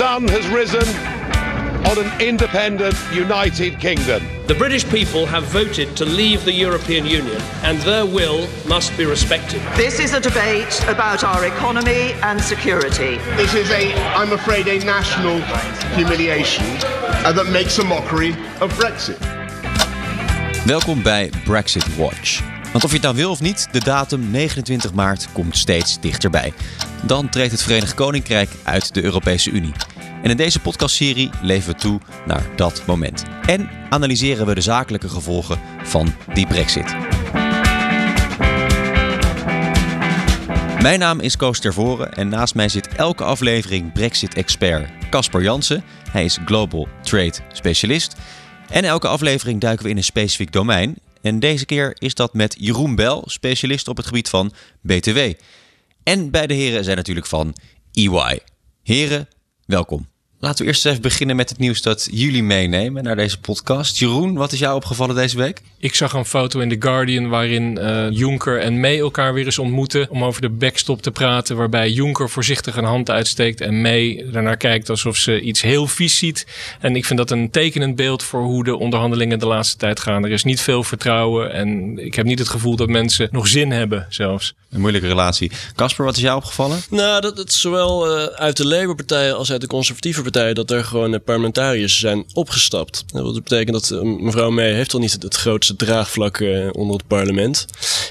sun has risen on an independent United Kingdom. The British people have voted to leave the European Union, and their will must be respected. This is a debate about our economy and security. This is a, I'm afraid, a national humiliation uh, that makes a mockery of Brexit. Welkom bij Brexit Watch. Want of je het nou wil of niet, de datum 29 maart komt steeds dichterbij. Dan treedt het Verenigd Koninkrijk uit de Europese Unie. En in deze podcastserie leven we toe naar dat moment. En analyseren we de zakelijke gevolgen van die Brexit. Mijn naam is Koos Tervoren en naast mij zit elke aflevering Brexit-expert Casper Jansen. Hij is Global Trade Specialist. En elke aflevering duiken we in een specifiek domein. En deze keer is dat met Jeroen Bel, specialist op het gebied van BTW. En beide heren zijn natuurlijk van EY. Heren, welkom. Laten we eerst even beginnen met het nieuws dat jullie meenemen naar deze podcast. Jeroen, wat is jou opgevallen deze week? Ik zag een foto in The Guardian waarin uh, Juncker en May elkaar weer eens ontmoeten om over de backstop te praten. Waarbij Juncker voorzichtig een hand uitsteekt en May daarnaar kijkt alsof ze iets heel vies ziet. En ik vind dat een tekenend beeld voor hoe de onderhandelingen de laatste tijd gaan. Er is niet veel vertrouwen en ik heb niet het gevoel dat mensen nog zin hebben zelfs. Een moeilijke relatie. Casper, wat is jou opgevallen? Nou, dat het zowel uh, uit de Labour-partij als uit de conservatieve partij dat er gewoon parlementariërs zijn opgestapt. Dat betekent dat uh, mevrouw May heeft al niet het, grootste draagvlak onder het parlement.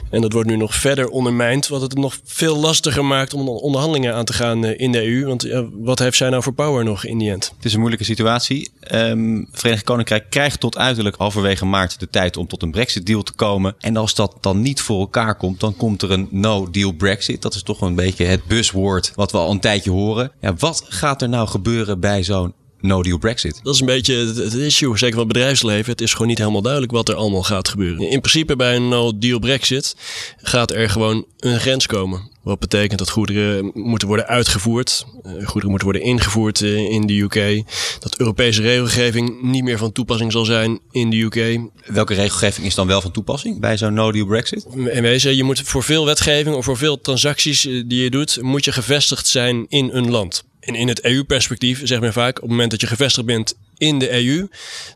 En dat wordt nu nog verder ondermijnd, wat het nog veel lastiger maakt om onderhandelingen aan te gaan in de EU. Want wat heeft zij nou voor power nog in die end? Het is een moeilijke situatie. Um, Verenigd Koninkrijk krijgt tot uiterlijk halverwege maart de tijd om tot een Brexit-deal te komen. En als dat dan niet voor elkaar komt, dan komt er een no-deal Brexit. Dat is toch een beetje het buswoord wat we al een tijdje horen. Ja, wat gaat er nou gebeuren bij zo'n no-deal Brexit. Dat is een beetje het issue, zeker van het bedrijfsleven. Het is gewoon niet helemaal duidelijk wat er allemaal gaat gebeuren. In principe bij een no-deal Brexit gaat er gewoon een grens komen. Wat betekent dat goederen moeten worden uitgevoerd, goederen moeten worden ingevoerd in de UK. Dat Europese regelgeving niet meer van toepassing zal zijn in de UK. Welke regelgeving is dan wel van toepassing bij zo'n no-deal Brexit? In wezen, je moet voor veel wetgeving of voor veel transacties die je doet, moet je gevestigd zijn in een land. En in het EU-perspectief zegt men vaak, op het moment dat je gevestigd bent in de EU,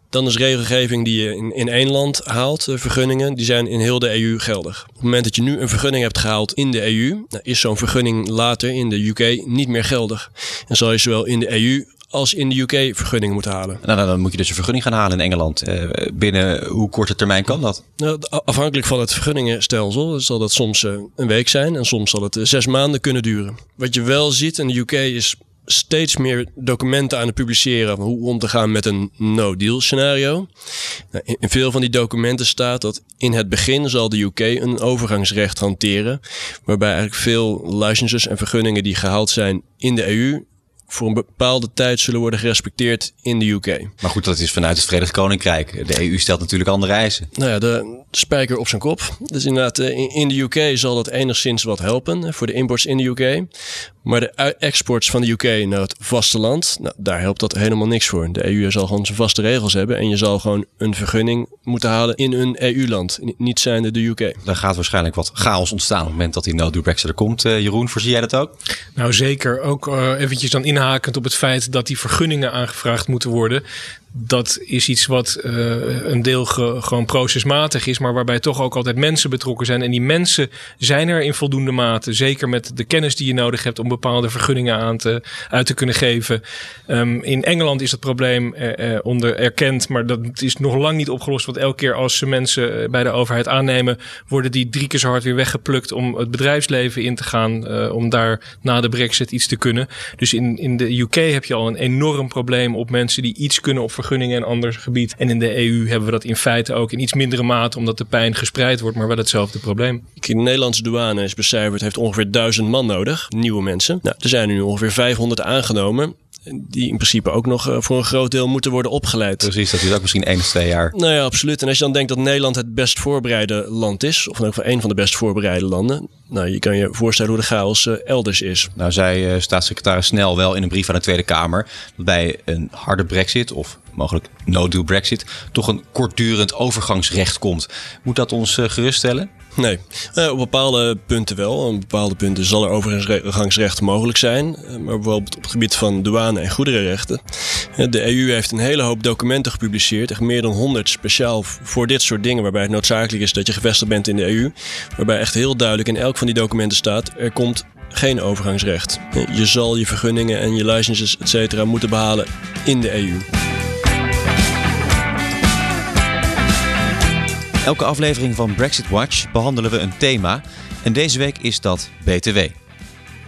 dan is regelgeving die je in, in één land haalt, vergunningen, die zijn in heel de EU geldig. Op het moment dat je nu een vergunning hebt gehaald in de EU, nou is zo'n vergunning later in de UK niet meer geldig. En zal je zowel in de EU als in de UK vergunningen moeten halen. Nou, dan moet je dus een vergunning gaan halen in Engeland. Uh, binnen hoe korte termijn kan dat? Nou, afhankelijk van het vergunningenstelsel zal dat soms uh, een week zijn en soms zal het uh, zes maanden kunnen duren. Wat je wel ziet in de UK is steeds meer documenten aan het publiceren van hoe om te gaan met een no-deal scenario. Nou, in veel van die documenten staat dat in het begin zal de UK een overgangsrecht hanteren, waarbij eigenlijk veel licenses en vergunningen die gehaald zijn in de EU voor een bepaalde tijd zullen worden gerespecteerd in de UK. Maar goed, dat is vanuit het Verenigd Koninkrijk. De EU stelt natuurlijk andere eisen. Nou ja, de spijker op zijn kop. Dus inderdaad, in de UK zal dat enigszins wat helpen voor de imports in de UK. Maar de exports van de UK naar het vasteland, nou, daar helpt dat helemaal niks voor. De EU zal gewoon zijn vaste regels hebben en je zal gewoon een vergunning moeten halen in een EU-land, niet zijnde de UK. Daar gaat waarschijnlijk wat chaos ontstaan op het moment dat die no-deal Brexit er komt. Uh, Jeroen, voorzie jij dat ook? Nou zeker. Ook uh, eventjes dan inhakend op het feit dat die vergunningen aangevraagd moeten worden dat is iets wat uh, een deel ge, gewoon procesmatig is, maar waarbij toch ook altijd mensen betrokken zijn. En die mensen zijn er in voldoende mate, zeker met de kennis die je nodig hebt om bepaalde vergunningen aan te, uit te kunnen geven. Um, in Engeland is het probleem uh, onder erkend, maar dat is nog lang niet opgelost. Want elke keer als ze mensen bij de overheid aannemen, worden die drie keer zo hard weer weggeplukt om het bedrijfsleven in te gaan, om daar na de brexit iets te kunnen. Dus in, in de UK heb je al een enorm probleem op mensen die iets kunnen op vergunningen en ander gebied. En in de EU hebben we dat in feite ook in iets mindere mate, omdat de pijn gespreid wordt, maar wel hetzelfde probleem. De Nederlandse douane is becijferd, heeft ongeveer duizend man nodig, nieuwe mensen. Nou, er zijn nu ongeveer 500 aangenomen die in principe ook nog uh, voor een groot deel moeten worden opgeleid. Precies, dat is ook misschien één of twee jaar. Nou ja, absoluut. En als je dan denkt dat Nederland het best voorbereide land is, of in ieder geval een van de best voorbereide landen, nou, je kan je voorstellen hoe de chaos uh, elders is. Nou, zei uh, staatssecretaris Snel wel in een brief aan de Tweede Kamer dat bij een harde brexit of mogelijk no-deal brexit toch een kortdurend overgangsrecht komt. Moet dat ons geruststellen? Nee, uh, op bepaalde punten wel. Op bepaalde punten zal er overgangsrecht mogelijk zijn. Uh, maar bijvoorbeeld op het gebied van douane- en goederenrechten. Uh, de EU heeft een hele hoop documenten gepubliceerd. Echt meer dan 100 speciaal voor dit soort dingen. Waarbij het noodzakelijk is dat je gevestigd bent in de EU. Waarbij echt heel duidelijk in elk van die documenten staat... er komt geen overgangsrecht. Je zal je vergunningen en je licenses, et cetera, moeten behalen in de EU. Elke aflevering van Brexit Watch behandelen we een thema. En deze week is dat BTW.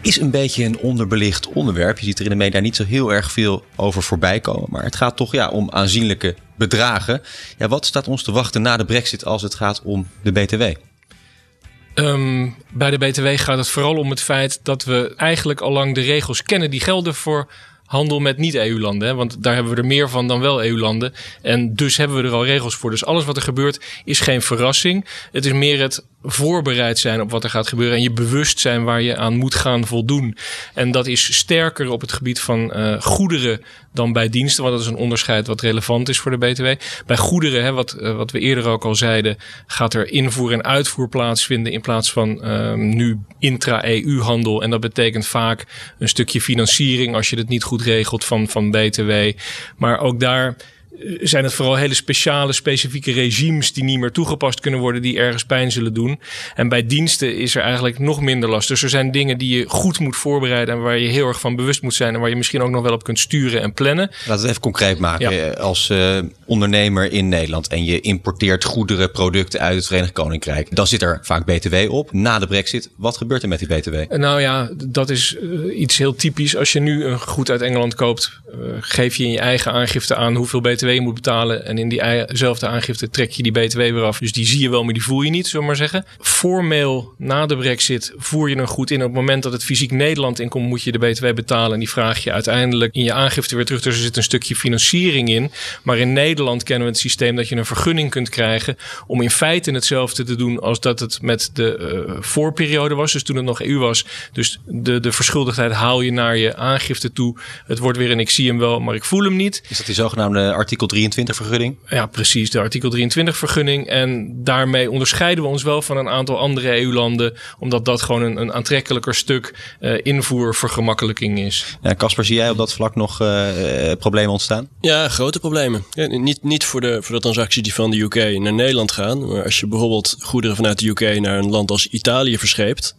Is een beetje een onderbelicht onderwerp. Je ziet er in de media niet zo heel erg veel over voorbij komen. Maar het gaat toch ja, om aanzienlijke bedragen. Ja, wat staat ons te wachten na de Brexit als het gaat om de BTW? Um, bij de BTW gaat het vooral om het feit dat we eigenlijk al lang de regels kennen die gelden voor handel met niet-EU-landen. Want daar hebben we er meer van dan wel EU-landen. En dus hebben we er al regels voor. Dus alles wat er gebeurt is geen verrassing. Het is meer het voorbereid zijn op wat er gaat gebeuren. En je bewust zijn waar je aan moet gaan voldoen. En dat is sterker op het gebied van uh, goederen dan bij diensten. Want dat is een onderscheid wat relevant is voor de BTW. Bij goederen, hè, wat, uh, wat we eerder ook al zeiden, gaat er invoer en uitvoer plaatsvinden in plaats van uh, nu intra-EU-handel. En dat betekent vaak een stukje financiering als je het niet goed regelt van, van BTW. Maar ook daar zijn het vooral hele speciale, specifieke regimes die niet meer toegepast kunnen worden, die ergens pijn zullen doen. En bij diensten is er eigenlijk nog minder last. Dus er zijn dingen die je goed moet voorbereiden en waar je heel erg van bewust moet zijn en waar je misschien ook nog wel op kunt sturen en plannen. Laat het even concreet maken. Ja. Als uh, ondernemer in Nederland en je importeert goederen, producten uit het Verenigd Koninkrijk, dan zit er vaak BTW op. Na de Brexit, wat gebeurt er met die BTW? Nou ja, dat is uh, iets heel typisch. Als je nu een goed uit Engeland koopt, uh, geef je in je eigen aangifte aan hoeveel BTW je moet betalen. En in diezelfde aangifte trek je die BTW weer af. Dus die zie je wel, maar die voel je niet, zullen we maar zeggen. Formeel na de brexit voer je een goed in. Op het moment dat het fysiek Nederland inkomt, moet je de BTW betalen. En die vraag je uiteindelijk in je aangifte weer terug. Dus er zit een stukje financiering in. Maar in Nederland kennen we het systeem dat je een vergunning kunt krijgen om in feite hetzelfde te doen als dat het met de uh, voorperiode was. Dus toen het nog EU was. Dus de, de verschuldigdheid haal je naar je aangifte toe. Het wordt weer een ik zie hem wel, maar ik voel hem niet. Is dat die zogenaamde artikel 23 vergunning? Ja, precies, de artikel 23 vergunning. En daarmee onderscheiden we ons wel van een aantal andere EU-landen, omdat dat gewoon een, een aantrekkelijker stuk uh, invoervergemakkelijking is. Ja, Casper, zie jij op dat vlak nog uh, problemen ontstaan? Ja, grote problemen. Ja, niet, niet voor, de, voor de transacties die van de UK naar Nederland gaan, maar als je bijvoorbeeld goederen vanuit de UK naar een land als Italië verscheept,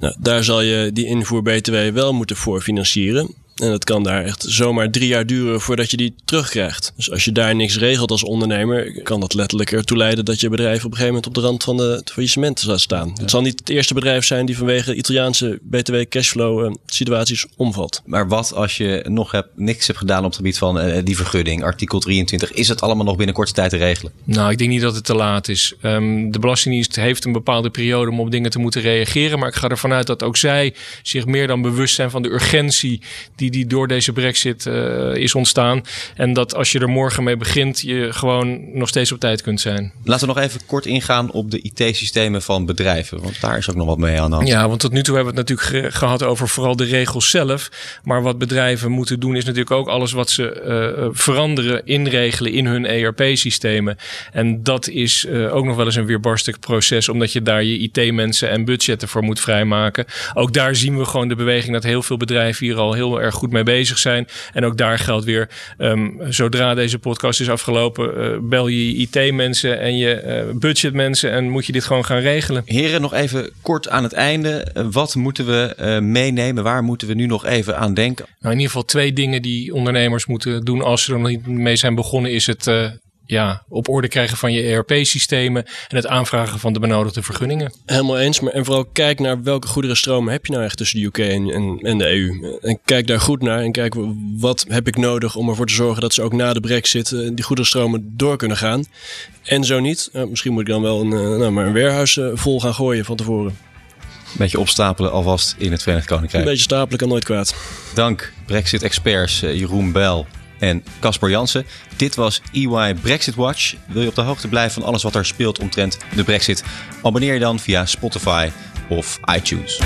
nou, daar zal je die invoer BTW wel moeten voor financieren. En dat kan daar echt zomaar drie jaar duren voordat je die terugkrijgt. Dus als je daar niks regelt als ondernemer, kan dat letterlijk ertoe leiden dat je bedrijf op een gegeven moment op de rand van de, het faillissement zal staan. Ja. Het zal niet het eerste bedrijf zijn die vanwege Italiaanse BTW cashflow uh, situaties omvalt. Maar wat als je nog hebt, niks hebt gedaan op het gebied van uh, die vergunning, artikel 23, is het allemaal nog binnen korte tijd te regelen? Nou, ik denk niet dat het te laat is. Um, de Belastingdienst heeft een bepaalde periode om op dingen te moeten reageren, maar ik ga ervan uit dat ook zij zich meer dan bewust zijn van de urgentie die die door deze brexit uh, is ontstaan. En dat als je er morgen mee begint, je gewoon nog steeds op tijd kunt zijn. Laten we nog even kort ingaan op de IT-systemen van bedrijven. Want daar is ook nog wat mee aan de hand. Ja, want tot nu toe hebben we het natuurlijk ge gehad over vooral de regels zelf. Maar wat bedrijven moeten doen is natuurlijk ook alles wat ze uh, veranderen, inregelen in hun ERP-systemen. En dat is uh, ook nog wel eens een weerbarstig proces, omdat je daar je IT-mensen en budgetten voor moet vrijmaken. Ook daar zien we gewoon de beweging dat heel veel bedrijven hier al heel erg goed mee bezig zijn. En ook daar geldt weer, um, zodra deze podcast is afgelopen, uh, bel je IT-mensen en je uh, budgetmensen en moet je dit gewoon gaan regelen. Heren, nog even kort aan het einde. Wat moeten we uh, meenemen? Waar moeten we nu nog even aan denken? Nou, in ieder geval twee dingen die ondernemers moeten doen als ze er nog niet mee zijn begonnen, is het ja, op orde krijgen van je ERP-systemen en het aanvragen van de benodigde vergunningen. Helemaal eens, maar en vooral kijk naar welke goederenstromen heb je nou echt tussen de UK en, en, en, de EU. En kijk daar goed naar en kijk wat heb ik nodig om ervoor te zorgen dat ze ook na de brexit uh, die goederenstromen door kunnen gaan. En zo niet, uh, misschien moet ik dan wel een, uh, nou, maar een warehuis vol gaan gooien van tevoren. Een beetje opstapelen alvast in het Verenigd Koninkrijk. Een beetje stapelen kan nooit kwaad. Dank Brexit-experts Jeroen Bel en Casper Jansen. Dit was EY Brexit Watch. Wil je op de hoogte blijven van alles wat er speelt omtrent de Brexit? Abonneer je dan via Spotify of iTunes.